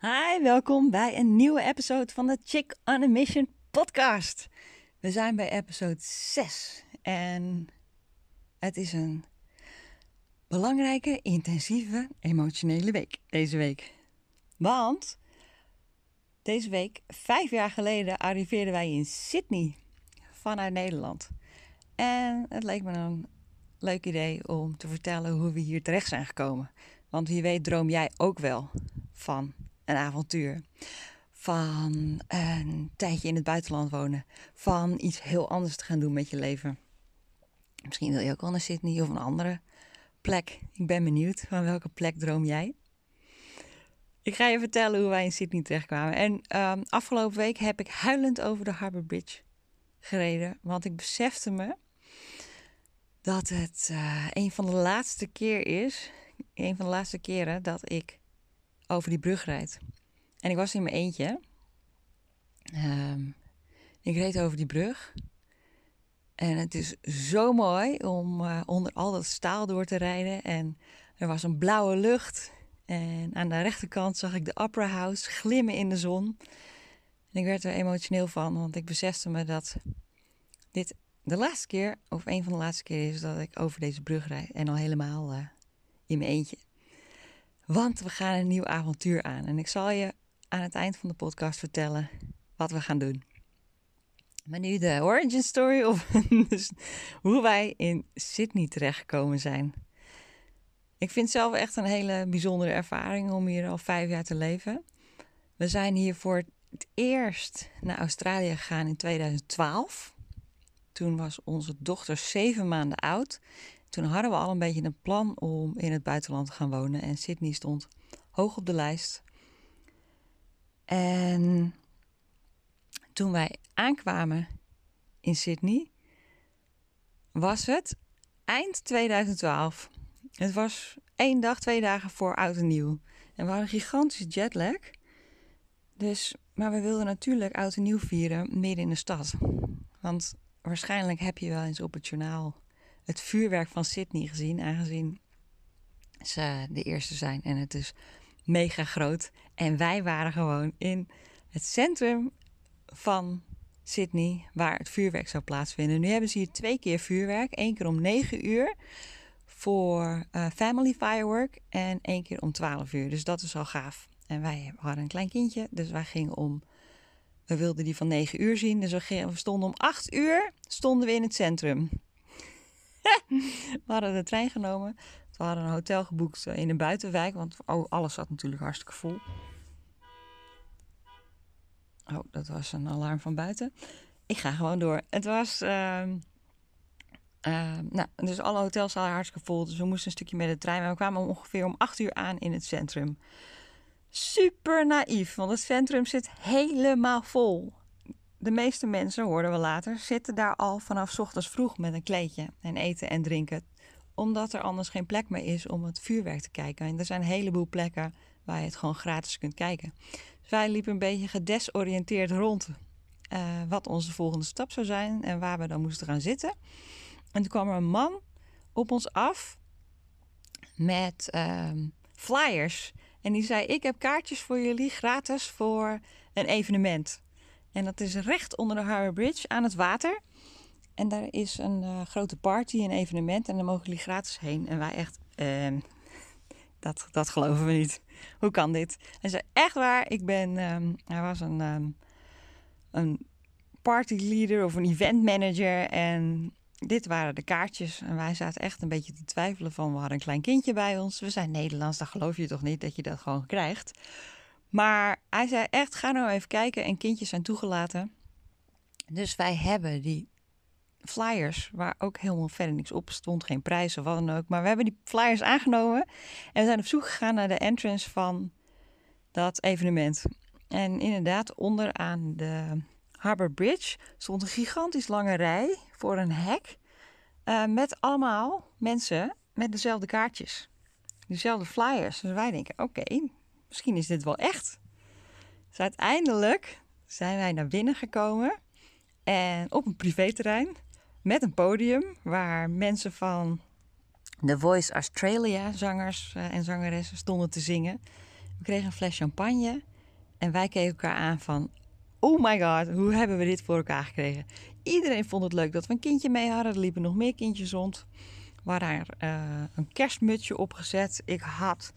Hi, welkom bij een nieuwe episode van de Chick on a Mission podcast. We zijn bij episode 6 en het is een belangrijke, intensieve, emotionele week deze week. Want deze week, vijf jaar geleden, arriveerden wij in Sydney vanuit Nederland. En het leek me een leuk idee om te vertellen hoe we hier terecht zijn gekomen. Want wie weet droom jij ook wel van een avontuur. Van een tijdje in het buitenland wonen. Van iets heel anders te gaan doen met je leven. Misschien wil je ook wel naar Sydney of een andere plek. Ik ben benieuwd. Van welke plek droom jij? Ik ga je vertellen hoe wij in Sydney terechtkwamen. En um, afgelopen week heb ik huilend over de Harbour Bridge gereden. Want ik besefte me dat het uh, een van de laatste keer is. Een van de laatste keren dat ik over die brug rijd. En ik was in mijn eentje. Um, ik reed over die brug. En het is zo mooi om uh, onder al dat staal door te rijden. En er was een blauwe lucht. En aan de rechterkant zag ik de Opera House glimmen in de zon. En ik werd er emotioneel van, want ik besefte me dat dit de laatste keer, of een van de laatste keer is dat ik over deze brug rijd. En al helemaal uh, in mijn eentje. Want we gaan een nieuw avontuur aan. En ik zal je aan het eind van de podcast vertellen wat we gaan doen. Maar nu de origin story, of dus hoe wij in Sydney terechtgekomen zijn. Ik vind het zelf echt een hele bijzondere ervaring om hier al vijf jaar te leven. We zijn hier voor het eerst naar Australië gegaan in 2012. Toen was onze dochter zeven maanden oud. Toen hadden we al een beetje een plan om in het buitenland te gaan wonen. En Sydney stond hoog op de lijst. En toen wij aankwamen in Sydney, was het eind 2012. Het was één dag, twee dagen voor oud en nieuw. En we hadden gigantische jetlag. Dus, maar we wilden natuurlijk oud en nieuw vieren midden in de stad. Want waarschijnlijk heb je wel eens op het journaal het vuurwerk van Sydney gezien, aangezien ze de eerste zijn en het is mega groot. En wij waren gewoon in het centrum van Sydney, waar het vuurwerk zou plaatsvinden. Nu hebben ze hier twee keer vuurwerk, één keer om 9 uur voor uh, family firework en één keer om 12 uur. Dus dat is al gaaf. En wij hadden een klein kindje, dus wij gingen om. We wilden die van 9 uur zien, dus we, we stonden om 8 uur stonden we in het centrum. we hadden de trein genomen. We hadden een hotel geboekt eh, in een buitenwijk, want oh, alles zat natuurlijk hartstikke vol. Oh, dat was een alarm van buiten. Ik ga gewoon door. Het was. Uh, uh, nou, dus alle hotels waren hartstikke vol. Dus we moesten een stukje met de trein. Maar we kwamen ongeveer om acht uur aan in het centrum. Super naïef, want het centrum zit helemaal vol de meeste mensen, hoorden we later, zitten daar al vanaf ochtends vroeg met een kleedje en eten en drinken. Omdat er anders geen plek meer is om het vuurwerk te kijken. En er zijn een heleboel plekken waar je het gewoon gratis kunt kijken. Dus wij liepen een beetje gedesoriënteerd rond uh, wat onze volgende stap zou zijn en waar we dan moesten gaan zitten. En toen kwam er een man op ons af met uh, flyers. En die zei: Ik heb kaartjes voor jullie gratis voor een evenement. En dat is recht onder de Harbour Bridge aan het water. En daar is een uh, grote party, een evenement. En daar mogen jullie gratis heen. En wij echt, uh, dat, dat geloven we niet. Hoe kan dit? Hij zei, echt waar, ik ben, um, hij was een, um, een partyleader of een event manager. En dit waren de kaartjes. En wij zaten echt een beetje te twijfelen van, we hadden een klein kindje bij ons. We zijn Nederlands, dan geloof je toch niet dat je dat gewoon krijgt. Maar hij zei echt, ga nou even kijken. En kindjes zijn toegelaten. Dus wij hebben die flyers, waar ook helemaal verder niks op stond. Geen prijzen, wat dan ook. Maar we hebben die flyers aangenomen. En we zijn op zoek gegaan naar de entrance van dat evenement. En inderdaad, onderaan de Harbour Bridge stond een gigantisch lange rij voor een hek. Uh, met allemaal mensen met dezelfde kaartjes. Dezelfde flyers. Dus wij denken, oké, misschien is dit wel echt. Dus uiteindelijk zijn wij naar binnen gekomen en op een privéterrein met een podium waar mensen van The Voice Australia zangers eh, en zangeressen stonden te zingen. We kregen een fles champagne. En wij keken elkaar aan van... Oh my god, hoe hebben we dit voor elkaar gekregen? Iedereen vond het leuk dat we een kindje mee hadden. Er liepen nog meer kindjes rond. We hadden uh, een kerstmutsje opgezet. Ik had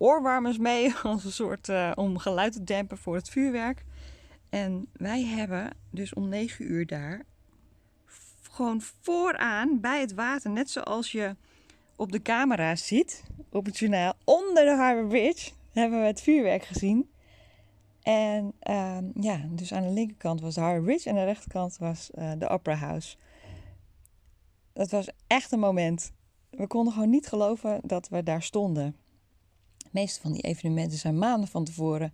oorwarmers mee als een soort uh, om geluid te dempen voor het vuurwerk. En wij hebben dus om 9 uur daar gewoon vooraan bij het water, net zoals je op de camera ziet op het journaal, onder de Harbour Bridge, hebben we het vuurwerk gezien. En uh, ja, dus aan de linkerkant was de Harbour Bridge en aan de rechterkant was uh, de Opera House. Dat was echt een moment. We konden gewoon niet geloven dat we daar stonden. De meeste van die evenementen zijn maanden van tevoren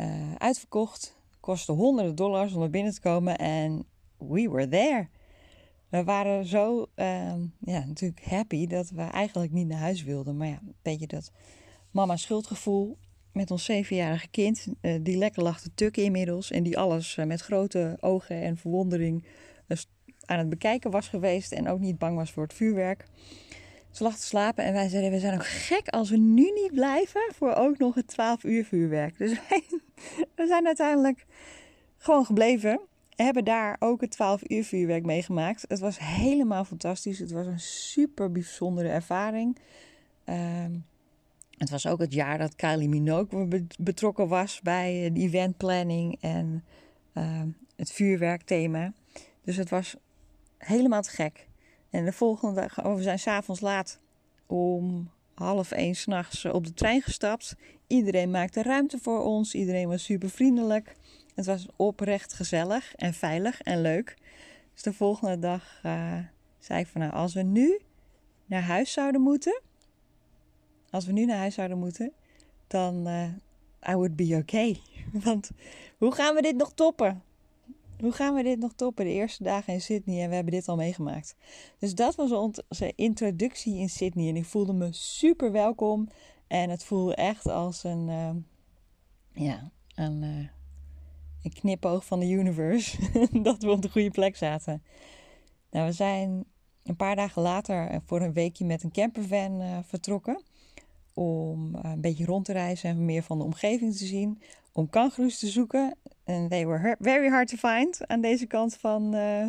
uh, uitverkocht. Kostte honderden dollars om er binnen te komen en we were there. We waren zo uh, ja, natuurlijk happy dat we eigenlijk niet naar huis wilden. Maar ja, een beetje dat mama schuldgevoel met ons zevenjarige kind. Uh, die lekker lag te tukken inmiddels. En die alles uh, met grote ogen en verwondering aan het bekijken was geweest. En ook niet bang was voor het vuurwerk. Ze lag te slapen en wij zeiden, we zijn ook gek als we nu niet blijven voor ook nog het 12 uur vuurwerk. Dus wij, we zijn uiteindelijk gewoon gebleven. Hebben daar ook het 12 uur vuurwerk meegemaakt. Het was helemaal fantastisch. Het was een super bijzondere ervaring. Uh, het was ook het jaar dat Kylie Minogue betrokken was bij de eventplanning en uh, het vuurwerkthema. Dus het was helemaal te gek. En de volgende dag, oh, we zijn s'avonds laat om half één s'nachts op de trein gestapt. Iedereen maakte ruimte voor ons. Iedereen was super vriendelijk. Het was oprecht gezellig en veilig en leuk. Dus de volgende dag uh, zei ik van nou, als we nu naar huis zouden moeten. Als we nu naar huis zouden moeten, dan uh, I would be okay. Want hoe gaan we dit nog toppen? Hoe gaan we dit nog toppen? De eerste dagen in Sydney en we hebben dit al meegemaakt. Dus dat was onze introductie in Sydney. En ik voelde me super welkom. En het voelde echt als een, uh, ja, een, uh, een knipoog van de universe. dat we op de goede plek zaten. Nou, we zijn een paar dagen later voor een weekje met een campervan uh, vertrokken. Om een beetje rond te reizen en meer van de omgeving te zien. Om kangoeroes te zoeken. En they were very hard to find aan deze kant van. Uh,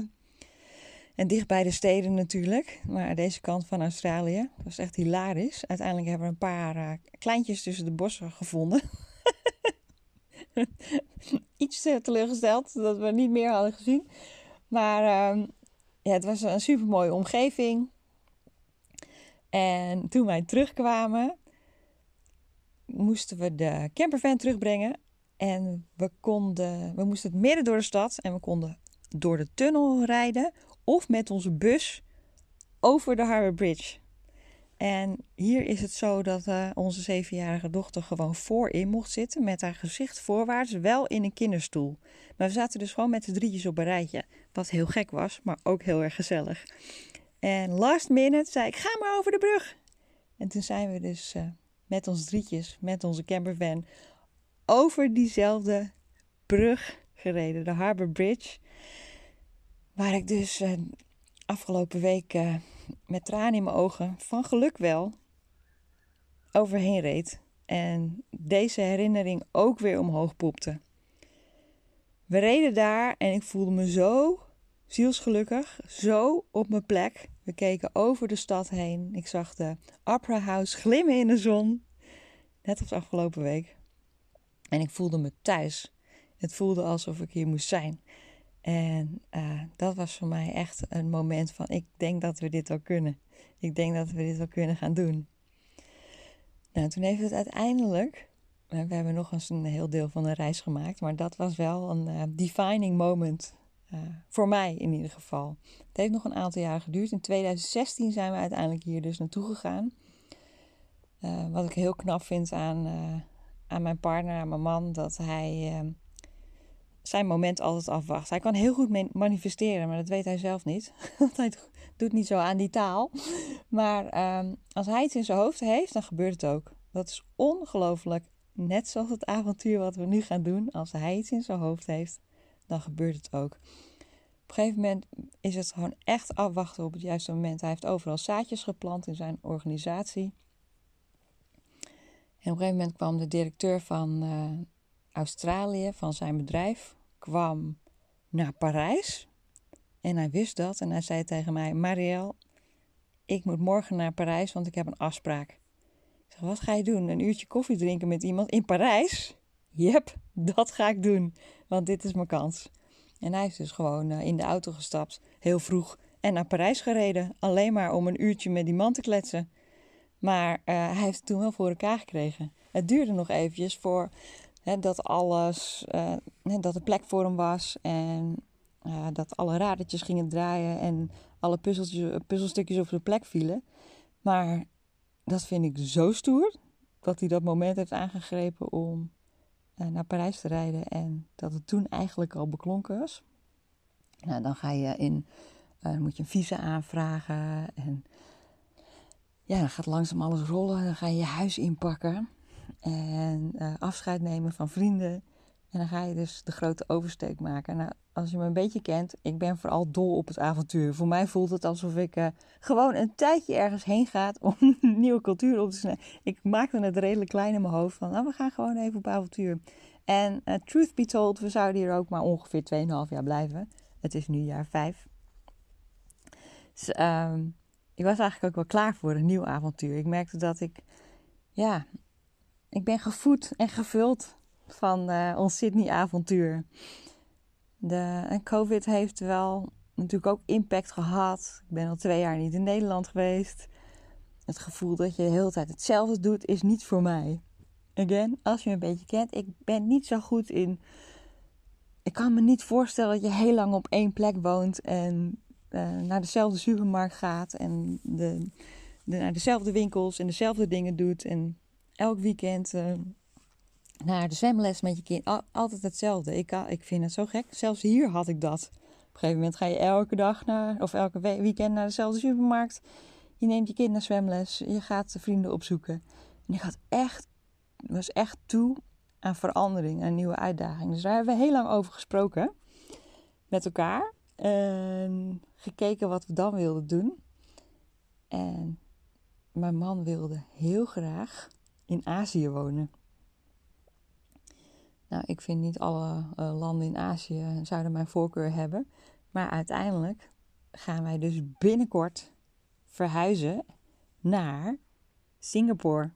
en dicht bij de steden natuurlijk. Maar deze kant van Australië. Dat was echt hilarisch. Uiteindelijk hebben we een paar uh, kleintjes tussen de bossen gevonden. Iets teleurgesteld dat we niet meer hadden gezien. Maar uh, ja, het was een super mooie omgeving. En toen wij terugkwamen, moesten we de campervan terugbrengen. En we, konden, we moesten het midden door de stad en we konden door de tunnel rijden of met onze bus over de Harbour Bridge. En hier is het zo dat uh, onze zevenjarige dochter gewoon voorin mocht zitten met haar gezicht voorwaarts, wel in een kinderstoel. Maar we zaten dus gewoon met de drietjes op een rijtje, wat heel gek was, maar ook heel erg gezellig. En last minute zei ik, ga maar over de brug. En toen zijn we dus uh, met ons drietjes, met onze campervan, over diezelfde brug gereden, de Harbour Bridge. Waar ik dus uh, afgelopen week uh, met tranen in mijn ogen, van geluk wel, overheen reed. En deze herinnering ook weer omhoog popte. We reden daar en ik voelde me zo zielsgelukkig, zo op mijn plek. We keken over de stad heen. Ik zag de Opera House glimmen in de zon. Net als afgelopen week. En ik voelde me thuis. Het voelde alsof ik hier moest zijn. En uh, dat was voor mij echt een moment van: ik denk dat we dit wel kunnen. Ik denk dat we dit wel kunnen gaan doen. Nou, toen heeft het uiteindelijk. We hebben nog eens een heel deel van de reis gemaakt, maar dat was wel een uh, defining moment. Voor mij in ieder geval. Het heeft nog een aantal jaar geduurd. In 2016 zijn we uiteindelijk hier dus naartoe gegaan. wat ik heel knap vind aan, aan mijn partner, aan mijn man, dat hij uh, zijn moment altijd afwacht. Hij kan heel goed manifesteren, maar dat weet hij zelf niet. Want hij doet niet zo aan die taal. Maar um, als hij het in zijn hoofd heeft, dan gebeurt het ook. Dat is ongelooflijk. Net zoals het avontuur wat we nu gaan doen. Als hij iets in zijn hoofd heeft, dan gebeurt het ook. Op een gegeven moment is het gewoon echt afwachten op het juiste moment. Hij heeft overal zaadjes geplant in zijn organisatie. En op een gegeven moment kwam de directeur van uh, Australië, van zijn bedrijf, kwam naar Parijs. En hij wist dat en hij zei tegen mij: Marielle, ik moet morgen naar Parijs, want ik heb een afspraak. Ik zeg: Wat ga je doen? Een uurtje koffie drinken met iemand in Parijs? Yep, dat ga ik doen, want dit is mijn kans. En hij is dus gewoon uh, in de auto gestapt, heel vroeg, en naar Parijs gereden. Alleen maar om een uurtje met die man te kletsen. Maar uh, hij heeft het toen wel voor elkaar gekregen. Het duurde nog eventjes voor hè, dat alles, uh, dat er plek voor hem was. En uh, dat alle radertjes gingen draaien en alle puzzelstukjes op zijn plek vielen. Maar dat vind ik zo stoer dat hij dat moment heeft aangegrepen om naar Parijs te rijden. En dat het toen eigenlijk al beklonken was. Nou, dan ga je in moet je een visa aanvragen. En ja, dan gaat langzaam alles rollen. Dan ga je je huis inpakken. En uh, afscheid nemen van vrienden. En dan ga je dus de grote oversteek maken. Nou, als je me een beetje kent, ik ben vooral dol op het avontuur. Voor mij voelt het alsof ik uh, gewoon een tijdje ergens heen ga om nieuwe cultuur op te snijden. Ik maakte het redelijk klein in mijn hoofd van, nou, we gaan gewoon even op avontuur. En uh, truth be told, we zouden hier ook maar ongeveer 2,5 jaar blijven. Het is nu jaar 5. Dus ehm, ik was eigenlijk ook wel klaar voor een nieuw avontuur. Ik merkte dat ik, ja, ik ben gevoed en gevuld van uh, ons Sydney-avontuur. De COVID heeft wel natuurlijk ook impact gehad. Ik ben al twee jaar niet in Nederland geweest. Het gevoel dat je de hele tijd hetzelfde doet, is niet voor mij. Again, als je me een beetje kent, ik ben niet zo goed in. Ik kan me niet voorstellen dat je heel lang op één plek woont en naar dezelfde supermarkt gaat en de, de, naar dezelfde winkels en dezelfde dingen doet. En elk weekend uh, naar de zwemles met je kind. altijd hetzelfde. Ik, ik vind het zo gek. Zelfs hier had ik dat. Op een gegeven moment ga je elke dag naar, of elke weekend naar dezelfde supermarkt. Je neemt je kind naar zwemles. Je gaat vrienden opzoeken. En ik had echt, was echt toe aan verandering, aan nieuwe uitdagingen. Dus daar hebben we heel lang over gesproken met elkaar. En gekeken wat we dan wilden doen. En mijn man wilde heel graag in Azië wonen. Nou, ik vind niet alle uh, landen in Azië zouden mijn voorkeur hebben. Maar uiteindelijk gaan wij dus binnenkort verhuizen naar Singapore.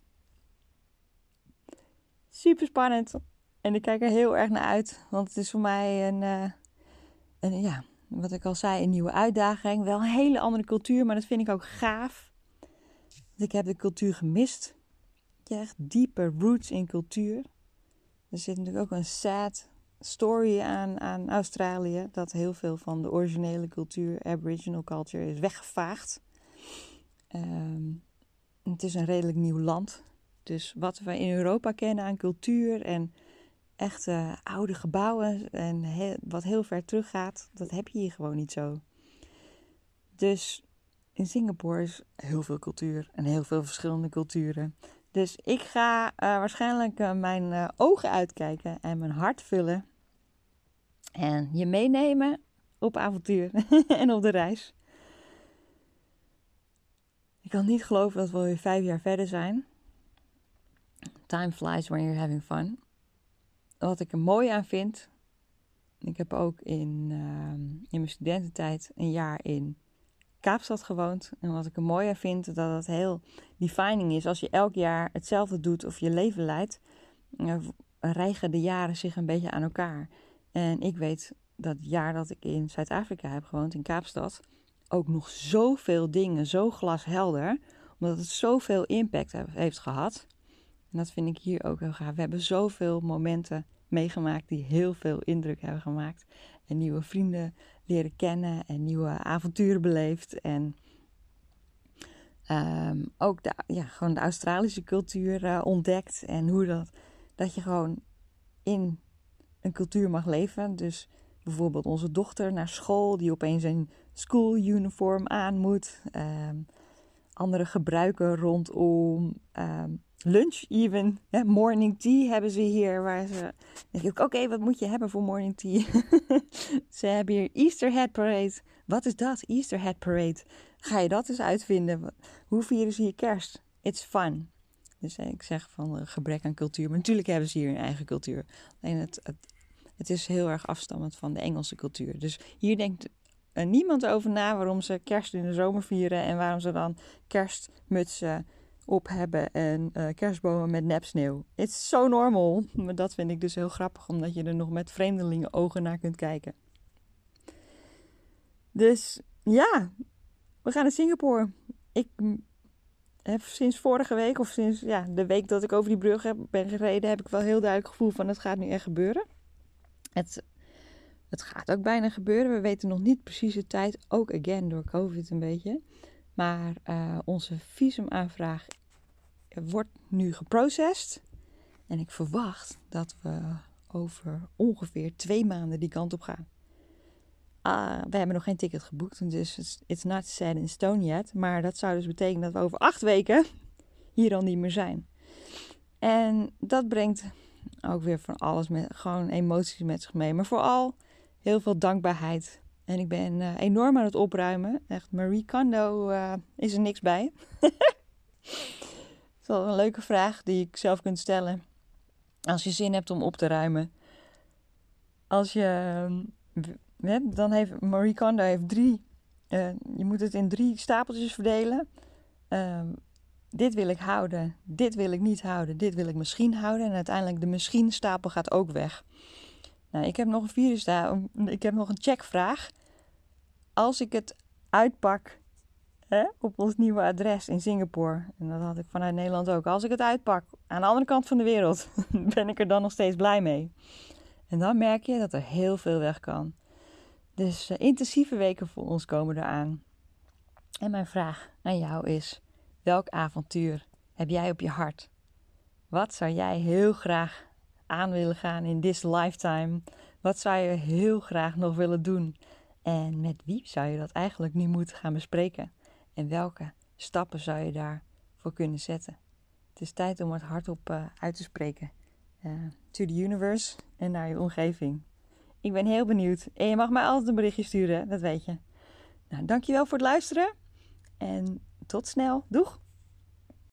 Super spannend. En ik kijk er heel erg naar uit. Want het is voor mij een, uh, een ja, wat ik al zei, een nieuwe uitdaging. Wel een hele andere cultuur, maar dat vind ik ook gaaf. ik heb de cultuur gemist. Je echt diepe roots in cultuur. Er zit natuurlijk ook een sad story aan, aan Australië. Dat heel veel van de originele cultuur, Aboriginal culture, is weggevaagd. Um, het is een redelijk nieuw land. Dus wat we in Europa kennen aan cultuur en echte oude gebouwen en wat heel ver teruggaat, dat heb je hier gewoon niet zo. Dus in Singapore is heel veel cultuur en heel veel verschillende culturen. Dus ik ga uh, waarschijnlijk uh, mijn uh, ogen uitkijken en mijn hart vullen. En je meenemen op avontuur en op de reis. Ik kan niet geloven dat we alweer vijf jaar verder zijn. Time flies when you're having fun wat ik er mooi aan vind. Ik heb ook in, uh, in mijn studententijd een jaar in Kaapstad gewoond. En wat ik er mooi aan vind, dat het heel defining is. Als je elk jaar hetzelfde doet of je leven leidt, uh, rijgen de jaren zich een beetje aan elkaar. En ik weet dat het jaar dat ik in Zuid-Afrika heb gewoond, in Kaapstad, ook nog zoveel dingen, zo glashelder, omdat het zoveel impact heeft gehad. En dat vind ik hier ook heel gaaf. We hebben zoveel momenten meegemaakt die heel veel indruk hebben gemaakt. En nieuwe vrienden leren kennen en nieuwe avonturen beleefd. En ehm, ook de, ja, gewoon de Australische cultuur uh, ontdekt. En hoe dat, dat je gewoon in een cultuur mag leven. Dus bijvoorbeeld onze dochter naar school, die opeens een school uniform aan moet. Ehm, andere gebruiken rondom ehm, lunch even. morning tea hebben ze hier. Waar ze, denk ik, oké, wat moet je hebben voor morning tea? ze hebben hier Easter Head Parade. Wat is dat, Easter Head Parade? Ga je dat eens uitvinden? Hoe vieren ze hier kerst? It's fun. Dus ik zeg van gebrek aan cultuur. Maar natuurlijk hebben ze hier een eigen cultuur. Alleen het, het, het is heel erg afstammend van de Engelse cultuur. Dus hier denkt niemand over na waarom ze kerst in de zomer vieren en waarom ze dan kerstmutsen op hebben en uh, kerstbomen met nepsneeuw. Het is zo normal. Maar dat vind ik dus heel grappig, omdat je er nog met vreemdelingen ogen naar kunt kijken. Dus ja, we gaan naar Singapore. Ik heb sinds vorige week, of sinds ja, de week dat ik over die brug heb, ben gereden, heb ik wel heel duidelijk gevoel van het gaat nu echt gebeuren. Het, het gaat ook bijna gebeuren. We weten nog niet precies de tijd, ook again door COVID een beetje. Maar uh, onze visumaanvraag wordt nu geprocessed. En ik verwacht dat we over ongeveer twee maanden die kant op gaan. Uh, we hebben nog geen ticket geboekt, dus it's not set in stone yet. Maar dat zou dus betekenen dat we over acht weken hier al niet meer zijn. En dat brengt ook weer van alles met gewoon emoties met zich mee. Maar vooral heel veel dankbaarheid. En ik ben uh, enorm aan het opruimen. Echt, Marie Kondo uh, is er niks bij. dat is wel een leuke vraag die je zelf kunt stellen. Als je zin hebt om op te ruimen. Als je dan heeft Marie Kondo heeft drie. Uh, je moet het in drie stapeltjes verdelen. Uh, dit wil ik houden, dit wil ik niet houden, dit wil ik misschien houden. En uiteindelijk de misschien stapel gaat ook weg. Nou, ik heb nog een vierde stapel. Ik heb nog een checkvraag. Als ik het uitpak hè, op ons nieuwe adres in Singapore. En dat had ik vanuit Nederland ook. Als ik het uitpak aan de andere kant van de wereld, ben ik er dan nog steeds blij mee. En dan merk je dat er heel veel weg kan. Dus uh, intensieve weken voor ons komen eraan. En mijn vraag aan jou is: welk avontuur heb jij op je hart? Wat zou jij heel graag aan willen gaan in this lifetime? Wat zou je heel graag nog willen doen? En met wie zou je dat eigenlijk nu moeten gaan bespreken? En welke stappen zou je daarvoor kunnen zetten? Het is tijd om het hardop uh, uit te spreken. Uh, to the universe en naar je omgeving. Ik ben heel benieuwd. En je mag mij altijd een berichtje sturen, dat weet je. Nou, dankjewel voor het luisteren. En tot snel. Doeg!